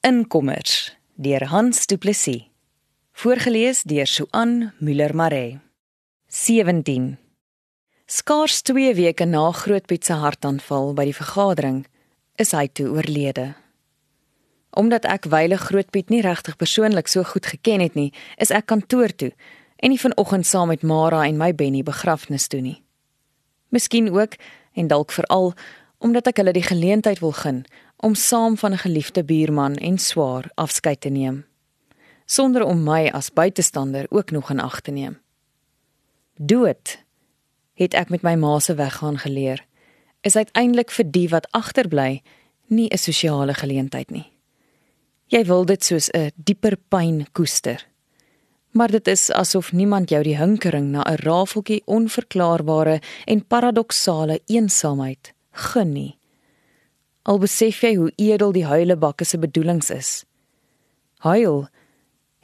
Inkommers deur Hans Du Plessis. Voorgeles deur Suan Müller Maree. 17. Skaars 2 weke na Grootpiet se hartaanval by die vergadering is hy toe oorlede. Omdat ek wyle Grootpiet nie regtig persoonlik so goed geken het nie, is ek kantoor toe en nie vanoggend saam met Mara en my Benny begrafnis toe nie. Miskien ook en dalk veral omdat ek hulle die geleentheid wil gun om saam van 'n geliefde buurman en swaar afskeid te neem sonder om my as buitestander ook nog in ag te neem. Dood het ek met my ma se weggaan geleer is uiteindelik vir die wat agterbly nie 'n sosiale geleentheid nie. Jy wil dit soos 'n dieper pyn koester. Maar dit is asof niemand jou die hinkering na 'n rafeltjie onverklaarbare en paradoksale eensaamheid gun nie al besef jy hoe edel die huilebakke se bedoelings is. Huil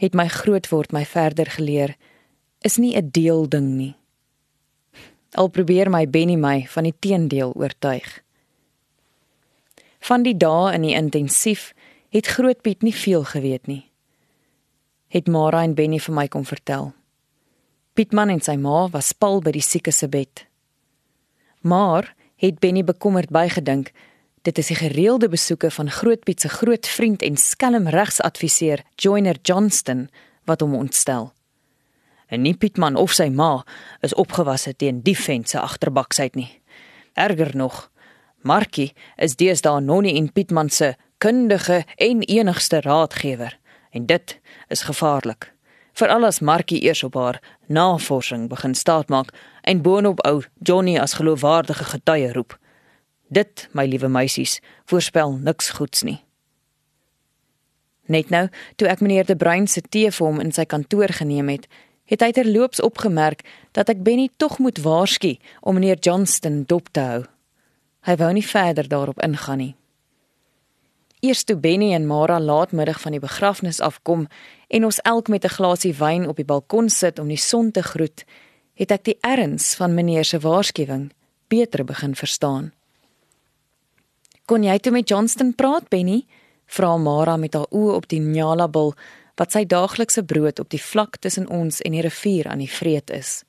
het my grootword my verder geleer is nie 'n deel ding nie. Al probeer my Benny my van die teendeel oortuig. Van die dae in die intensief het Grootpiet nie veel geweet nie. Het Mara en Benny vir my kom vertel. Pietman en sy ma was pal by die sieke se bed. Maar het Benny bekommerd bygedink Dit is die gereelde besoeke van Grootpiet se groot vriend en skelm regsadviseur Joyner Johnston wat hom ontstel. En nie Pietman of sy ma is opgewasse teen die vent se agterbaksheid nie. Erger nog, Markie is deesdae Nonnie en Pietman se kundige en enigste raadgewer en dit is gevaarlik. Veral as Markie eers op haar navorsing begin staatmaak en boonop ou Johnny as geloofwaardige getuie roep. Dit, my liewe meisies, voorspel niks goeds nie. Net nou, toe ek meneer De Bruin se tee vir hom in sy kantoor geneem het, het hy terloops opgemerk dat ek Benny tog moet waarsku om meneer Johnston dop te hou. Hy wou nie verder daarop ingaan nie. Eers toe Benny en Mara laatmiddag van die begrafnis afkom en ons elk met 'n glasie wyn op die balkon sit om die son te groet, het ek die erns van meneer se waarskuwing beter begin verstaan. Kon jy toe met Johnston praat, Benny? Vra Mara met haar oë op die Nyala bil wat sy daaglikse brood op die vlak tussen ons en die rivier aan die vreet is.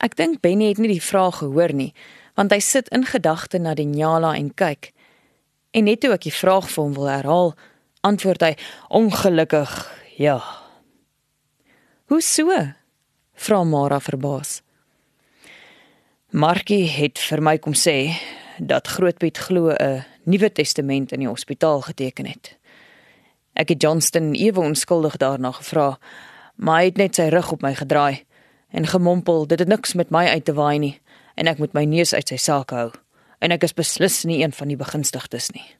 Ek dink Benny het nie die vraag gehoor nie, want hy sit in gedagte na die Nyala en kyk. En net toe ek die vraag vir hom wil herhaal, antwoord hy ongelukkig, ja. Hoe so? Vra Mara verbaas. Markie het vir my kom sê dat Grootpiet glo 'n Nuwe Testament in die hospitaal geteken het. Ek het Johnston ewe onskuldig daarna gevra, maar hy het net sy rug op my gedraai en gemompel dit het niks met my uit te waai nie en ek moet my neus uit sy saak hou en ek is beslis nie een van die begunstigdes nie.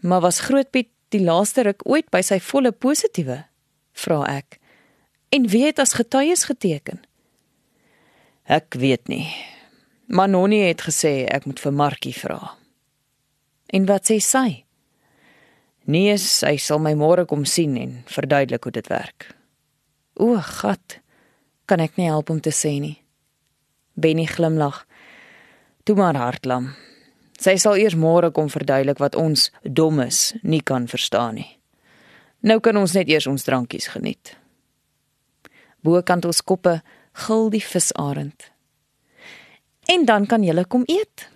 Maar was Grootpiet die laaste ruk ooit by sy volle positiewe? vra ek. En wie het as getuies geteken? Ek weet nie. Manoni het gesê ek moet vir Markie vra. En wat sê sy? Nee, sy sal my môre kom sien en verduidelik hoe dit werk. O, gat. Kan ek nie help om te sê nie. Benny glimlag. Toe maar hartlam. Sy sal eers môre kom verduidelik wat ons dommes nie kan verstaan nie. Nou kan ons net eers ons drankies geniet. Bokant ons koppe gil die visarend en dan kan julle kom eet.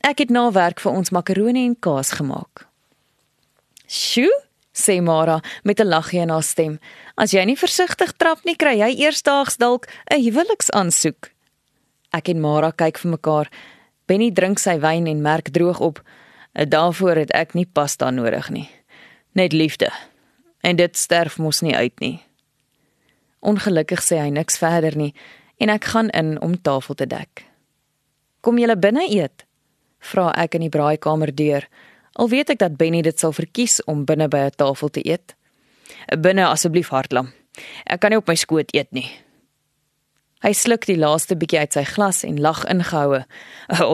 Ek het na werk vir ons makarone en kaas gemaak. "Sjoe," sê Mara met 'n laggie in haar stem. "As jy nie versigtig trap nie, kry jy eersdaags dalk 'n huweliksaansoek." Ek en Mara kyk vir mekaar. Benny drink sy wyn en merk droog op. "Daarvoor het ek nie pasta nodig nie. Net liefde. En dit sterf mos nie uit nie." Ongelukkig sê hy niks verder nie en ek gaan in om tafel te dek. Kom julle binne eet? Vra ek in die braaikamer deur. Al weet ek dat Benny dit sal verkies om binne by 'n tafel te eet. Binne asseblief hartlam. Ek kan nie op my skoot eet nie. Hy sluk die laaste bietjie uit sy glas en lag ingehoue.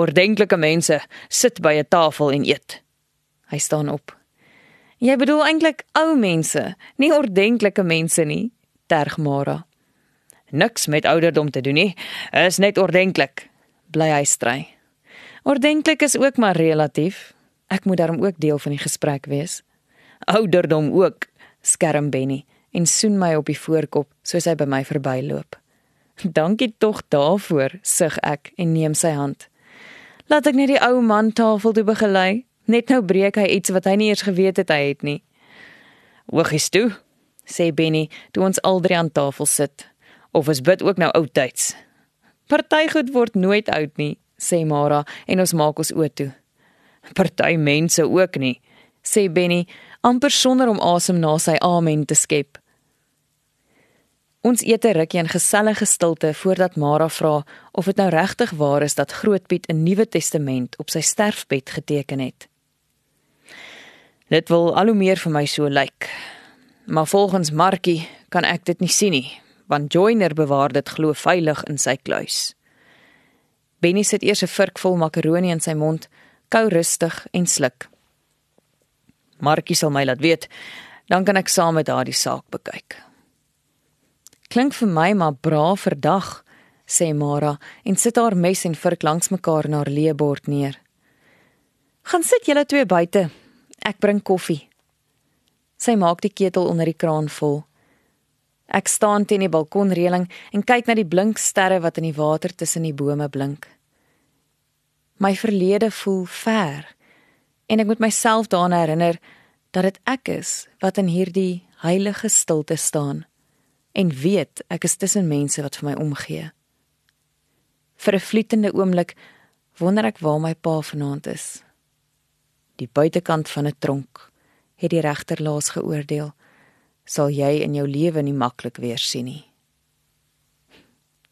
Ordentlike mense sit by 'n tafel en eet. Hy staan op. Jy bedoel eintlik ou mense, nie ordentlike mense nie, terg Mara. Niks met ouderdom te doen nie, is net ordentlik bly hy stry. Ordentlik is ook maar relatief. Ek moet daarom ook deel van die gesprek wees. Ouderdom ook, skerm Benny en soen my op die voorkop soos hy by my verbyloop. Dankie tog daarvoor, sug ek en neem sy hand. Laat ek net die ou man tafel toe begelei. Net nou breek hy iets wat hy nie eers geweet het hy het nie. Oogies toe, sê Benny, toe ons al drie aan tafel sit. Of is bid ook nou oudtyds? Party goed word nooit oud nie, sê Mara en ons maak ons oë toe. Party mense ook nie, sê Benny, amper sonder om asem na sy amen te skep. Ons eet 'n rukkie in gesellige stilte voordat Mara vra of dit nou regtig waar is dat Grootpiet 'n Nuwe Testament op sy sterfbed geteken het. Dit wil al hoe meer vir my so lyk. Maar volgens Markie kan ek dit nie sien nie, want Joiner bewaar dit glo veilig in sy kluis. Benny sit eers 'n vurk vol makaronie in sy mond, kou rustig en sluk. Markie sal my laat weet, dan kan ek saam met haar die saak bekyk. Klink vir my maar bra vir dag, sê Mara en sit haar mes en vurk langs mekaar na haar leebord neer. Gaan sit julle twee buite. Ek bring koffie. Sy maak die ketel onder die kraan vol. Ek staan teen die balkonreëling en kyk na die blink sterre wat in die water tussen die bome blink. My verlede voel ver en ek moet myself daaraan herinner dat dit ek is wat in hierdie heilige stilte staan en weet ek is tussen mense wat vir my omgee. Vir 'n flitende oomblik wonder ek waar my pa vanaand is. Die buitekant van 'n tronk het die regter laas geoordeel, sal jy in jou lewe nie maklik weer sien nie.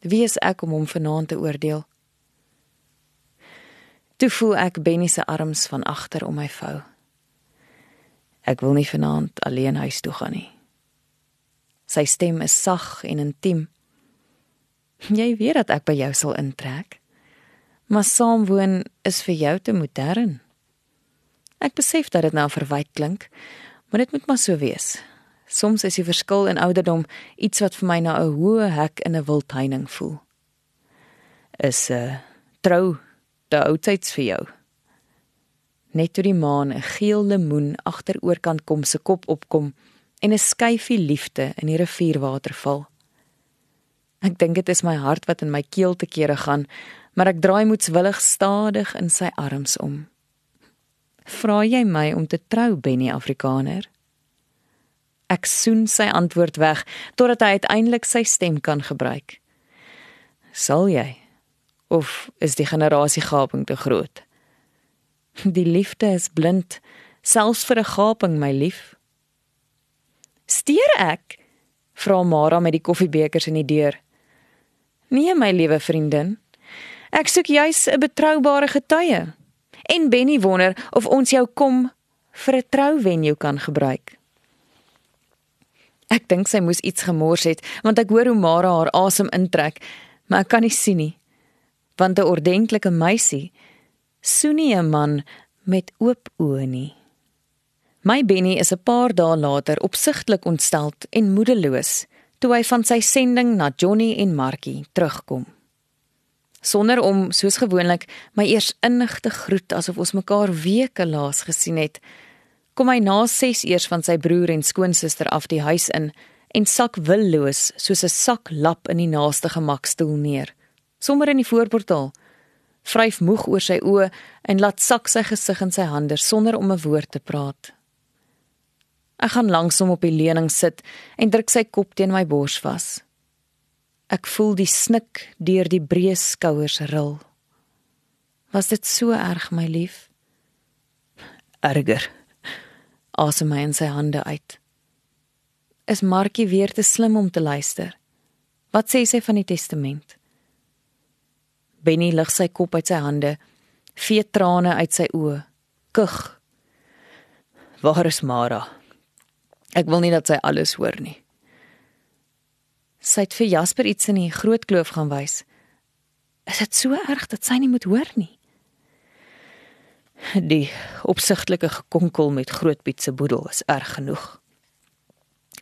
Wie is ek om hom vanaand te oordeel? Toe voel ek Benny se arms van agter om my vou. Ek wil nie vanaand alleen huis toe gaan nie. Sy stem is sag en intiem. Jy weet dat ek by jou sal intrek. Maar saamwoon is vir jou te modern. Ek besef dat dit nou verwyd klink, maar dit moet maar so wees. Soms is die verskil in ouderdom iets wat vir my na 'n hoë hek in 'n wildheining voel. Is 'n uh, eh, trou te oudtyds vir jou. Net toe die maan 'n geel lemoen agteroorkant kom se kop opkom en 'n skyfie liefde in die rivierwater val. Ek dink dit is my hart wat in my keel te kere gaan, maar ek draai moedswillig stadig in sy arms om. Vra jy my om te trou, Benny Afrikaner? Ek soen sy antwoord weg totdat hy uiteindelik sy stem kan gebruik. Sal jy? Of is die generasiegaping te groot? Die liefde is blind, selfs vir 'n gaping, my lief. Steer ek? Vra Mara met die koffiebekers in die deur. Nee, my liewe vriendin. Ek soek juis 'n betroubare getuie. En Benny wonder of ons jou kom vir 'n trouwenue kan gebruik. Ek dink sy moes iets gemors het, want ek hoor hoe Mara haar asem intrek, maar ek kan nie sien nie. Want 'n ordentlike meisie soen nie 'n man met oop oë nie. My Benny is 'n paar dae later opsigtelik ontsteld en moedeloos toe hy van sy sending na Johnny en Markie terugkom. Sonder om soos gewoonlik my eers innig te groet asof ons mekaar weke laas gesien het, kom hy na 6 eers van sy broer en skoonsister af die huis in en sak willoos soos 'n sak lap in die naaste gemakstoel neer, sommer in die voorportaal. Vryf moeg oor sy oë en laat sak sy gesig in sy hande sonder om 'n woord te praat. Ek gaan langs hom op die leuning sit en druk sy kop teen my bors vas. Ek voel die snik deur die breë skouers ril. Was dit so erg, my lief? Erger. Asem my in sy hande uit. Is Markie weer te slim om te luister? Wat sê sy van die testament? Benny lig sy kop uit sy hande, vee trane uit sy oë. Kug. Waar is Mara? Ek wil nie dat sy alles hoor nie. Sy het vir Jasper iets in die groot kloof gaan wys. Is dit so erg dat sy nie moet hoor nie? Die opsigtelike gekonkel met Grootpiet se boedel is erg genoeg.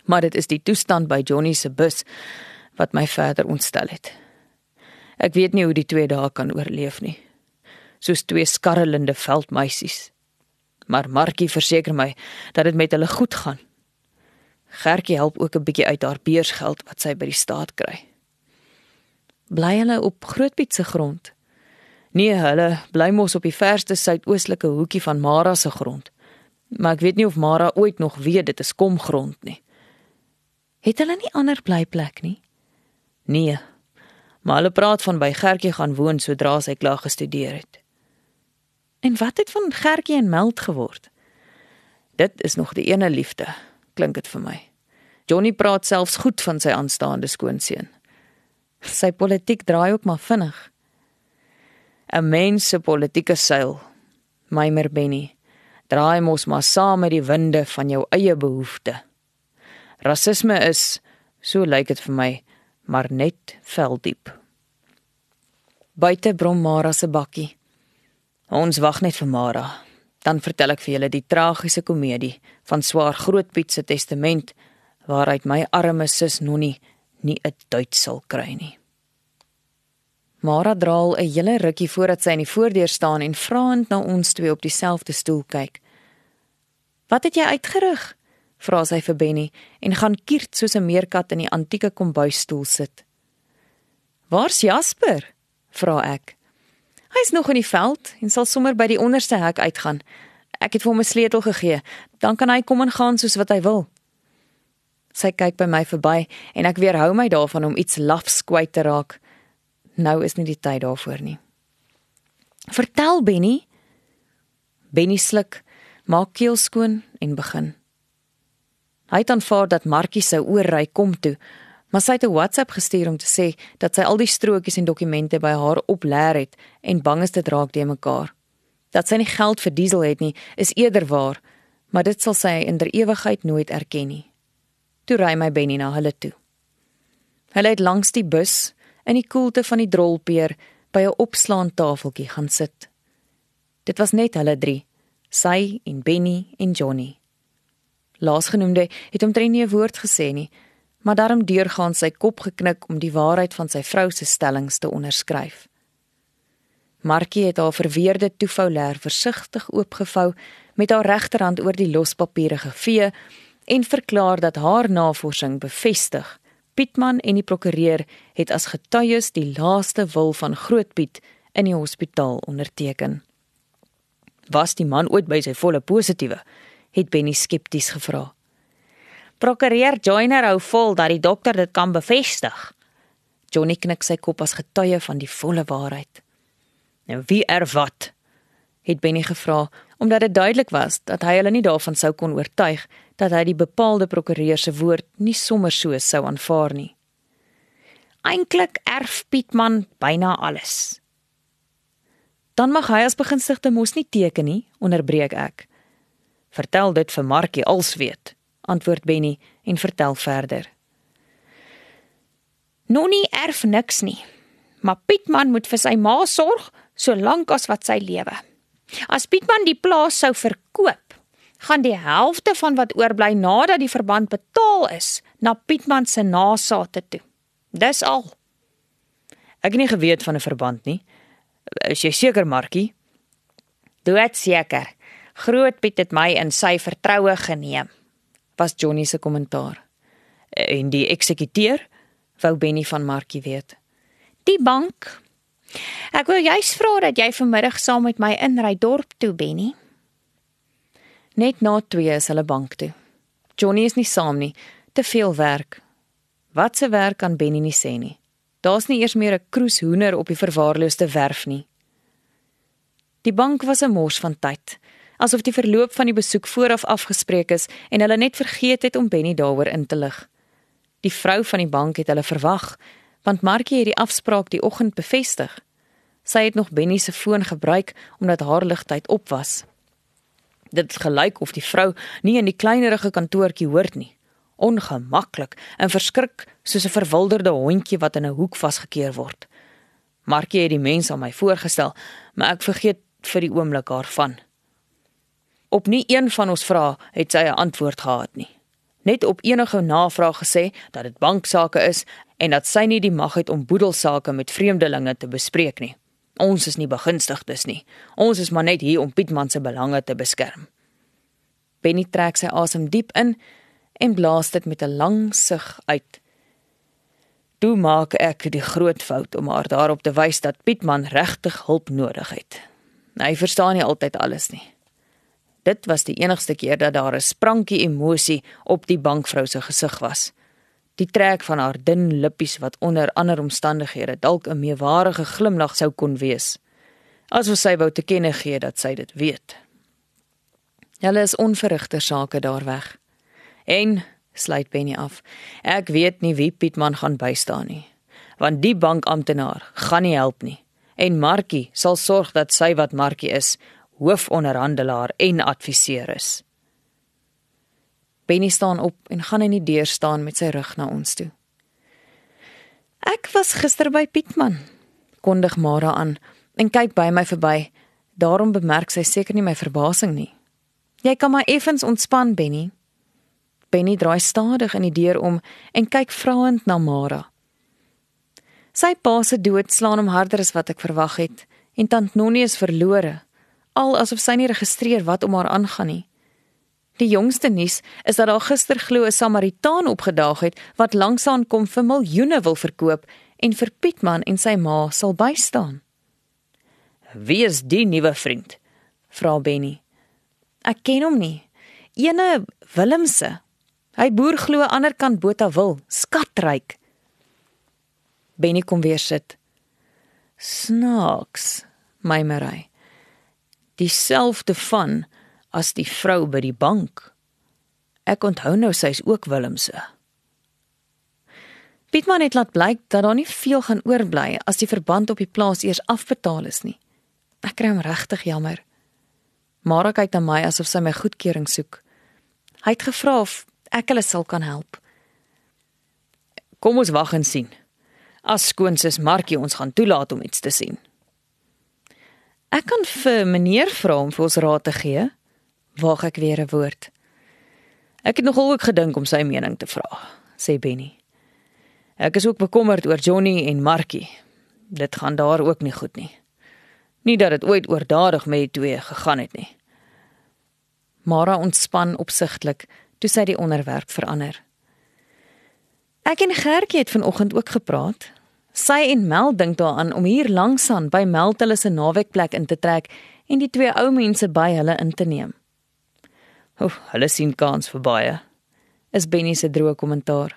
Maar dit is die toestand by Johnny se bus wat my verder ontstel het. Ek weet nie hoe die twee dae kan oorleef nie. Soos twee skarrelende veldmeisies. Maar Markie verseker my dat dit met hulle goed gaan. Gertjie help ook 'n bietjie uit haar beursgeld wat sy by die staat kry. Bly hulle op Grootpiet se grond? Nee, hulle bly mos op die verste suidoostelike hoekie van Mara se grond. Maar ek weet nie of Mara ooit nog weet dit is kom grond nie. Het hulle nie ander blyplek nie? Nee. Maar hulle praat van by Gertjie gaan woon sodra sy klaar gestudeer het. En wat het van Gertjie en Meld geword? Dit is nog die ene liefde, klink dit vir my. Johnny praat selfs goed van sy aanstaande skoonseun. Sy politiek draai ook maar vinnig. 'n Mens se politieke seil, mymer Benny, draai mos maar saam met die winde van jou eie behoeftes. Rasisme is, so lyk dit vir my, maar net veldiep. Buite brom Mara se bakkie. Ons wag net vir Mara. Dan vertel ek vir julle die tragiese komedie van Swaar Grootpiet se testament waaruit my arme sus Nonnie nie 'n duit sal kry nie. Mara draal 'n hele rukkie voordat sy in die voordeur staan en vraend na ons twee op dieselfde stoel kyk. "Wat het jy uitgerig?" vra sy vir Benny en gaan kiert soos 'n meerkat in die antieke kombuisstoel sit. "Waar's Jasper?" vra ek. "Hy's nog in die veld en sal sommer by die onderste hek uitgaan. Ek het vir hom 'n sleutel gegee, dan kan hy kom en gaan soos wat hy wil." Sy kyk by my verby en ek weerhou my daarvan om iets lafs kwyt te raak. Nou is nie die tyd daarvoor nie. "Vertel Benny." Benny sluk, maak keel skoon en begin. Hy het aanvaar dat Markie sou oorry kom toe, maar sy het 'n WhatsApp gestuur om te sê dat sy al die strokies en dokumente by haar oplêer het en bang is dit raak te mekaar. Dat sy nie geld vir diesel het nie, is eerder waar, maar dit sal sy in der ewigheid nooit erken nie. Toe ry my Benny na hulle toe. Hulle het langs die bus in die koelte van die drolpeer by 'n opslaantafeltjie gaan sit. Dit was net hulle drie, sy en Benny en Johnny. Laasgenoemde het omtrent nie 'n woord gesê nie, maar daarom deurgaan sy kop geknik om die waarheid van sy vrou se stellings te onderskryf. Markie het haar verweerde toevoulêr versigtig oopgevou met haar regterhand oor die lospapiere gevee en verklaar dat haar navorsing bevestig Pietman en die prokureur het as getuies die laaste wil van Grootpiet in die hospitaal onderteken. Was die man ooit by sy volle positiewe? het Benny skepties gevra. Prokureur Joyner hou vol dat die dokter dit kan bevestig. Johnny knik sy kop as getuie van die volle waarheid. En wie er wat? het Benny gevra omdat dit duidelik was dat hy hulle nie daarvan sou kon oortuig dat hy die bepaalde prokureur se woord nie sommer so sou aanvaar nie. Eintlik erf Pietman byna alles. Dan mag hy as begunstigde mos nie teken nie, onderbreek ek. Vertel dit vir Markie als weet, antwoord Benny en vertel verder. Nonnie erf niks nie, maar Pietman moet vir sy ma sorg solank as wat sy lewe. As Pietman die plaas sou verkoop, gaan die helfte van wat oorbly nadat die verband betaal is, na Pietman se nageslagte toe. Dis al. Ek het nie geweet van 'n verband nie. Is jy seker, Markie? Dood seker. Grootpiet het my in sy vertroue geneem, was Johnny se kommentaar. En die eksekuteur, wou Benny van Markie weet. Die bank. Ek wil juis vra dat jy vanmiddag saam met my inry dorp toe, Benny. Net na 2 is hulle bank toe. Johnny is nie saam nie, te veel werk. Wat se werk kan Benny nie sê nie. Daar's nie eers meer 'n kroeshoender op die verwaarloosde werf nie. Die bank was 'n mors van tyd asof die verloop van die besoek vooraf afgespreek is en hulle net vergeet het om Benny daaroor in te lig. Die vrou van die bank het hulle verwag, want Markie het die afspraak die oggend bevestig. Sy het nog Benny se foon gebruik omdat haar ligtyd op was. Dit gelyk of die vrou nie in die kleinerige kantoortjie hoort nie. Ongemaklik en verskrik soos 'n verwilderde hondjie wat in 'n hoek vasgekeer word. Markie het die mens aan my voorgestel, maar ek vergeet vir die oomblik haar van. Op nie een van ons vrae het sy 'n antwoord gehad nie. Net op enige navraag gesê dat dit banksaake is en dat sy nie die mag het om boedelsake met vreemdelinge te bespreek nie. Ons is nie begunstigdes nie. Ons is maar net hier om Pietman se belange te beskerm. Benny trek sy asem diep in en blaas dit met 'n lang sug uit. Toe maak ek die groot fout om haar daarop te wys dat Pietman regtig hulp nodig het. Hy verstaan nie altyd alles nie. Dit was die enigste keer dat daar 'n sprankie emosie op die bankvrou se gesig was. Die trek van haar dun lippies wat onder ander omstandighede dalk 'n meewarige glimlag sou kon wees. Asof sy wou te kenne gee dat sy dit weet. Hulle is onverrigte sake daar weg. En sluit Benny af. Ek weet nie wie Pietman gaan bystaan nie. Want die bankamptenaar gaan nie help nie. En Markie sal sorg dat sy wat Markie is, hoofonderhandelaar en adviseur is. Benny staan op en gaan in die deur staan met sy rug na ons toe. Ek was gister by Pietman, kondig Mara aan en kyk by my verby. Daarom bemerk sy seker nie my verbasing nie. Jy kan maar effens ontspan, Benny. Benny draai stadig in die deur om en kyk vraend na Mara. Sy pa se dood slaan hom harder as wat ek verwag het en tant Nonnie is verlore al asof sy nie registreer wat om haar aangaan nie. Die jongste nuus is dat daar gister glo 'n Samaritaan opgedaag het wat langsaan kom vir miljoene wil verkoop en vir Pietman en sy ma sal bystaan. Wie is die nuwe vriend? vra Benny. Ek ken hom nie. Ene Willemse. Hy boer glo aan die ander kant Botawil, skatryk. Benny kom weer sit. Snaaks, my Marie dieselfde van as die vrou by die bank. Ek onthou nou sy's ook Willemse. Pietman het laat blyk dat daar nie veel gaan oorbly as die verband op die plaas eers afbetaal is nie. Ek kry hom regtig jammer. Mara kyk na my asof sy my goedkeuring soek. Hy het gevra of ek hulle sal kan help. Kom ons wag en sien. As skoonsis Markie ons gaan toelaat om iets te sien. Ek kan vir meneer vra om vir ons raad te gee. Waag ek weer 'n woord. Ek het nogal ook gedink om sy mening te vra, sê Benny. Ek is ook bekommerd oor Johnny en Markie. Dit gaan daar ook nie goed nie. Nie dat dit ooit oordadig met die twee gegaan het nie. Mara ontspan opsigtelik toe sy die onderwerp verander. Ek en Gertjie het vanoggend ook gepraat, Sy en Mel dink daaraan om hier langsaan by Mel hulle se naweekplek in te trek en die twee ou mense by hulle in te neem. Oef, hulle sien kans vir baie. Is Benny se droë kommentaar.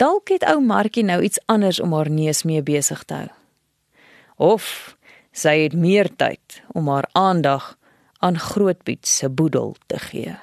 Dalk het ou Markie nou iets anders om haar neus mee besig te hou. Of sy het meer tyd om haar aandag aan Grootpiet se boedel te gee.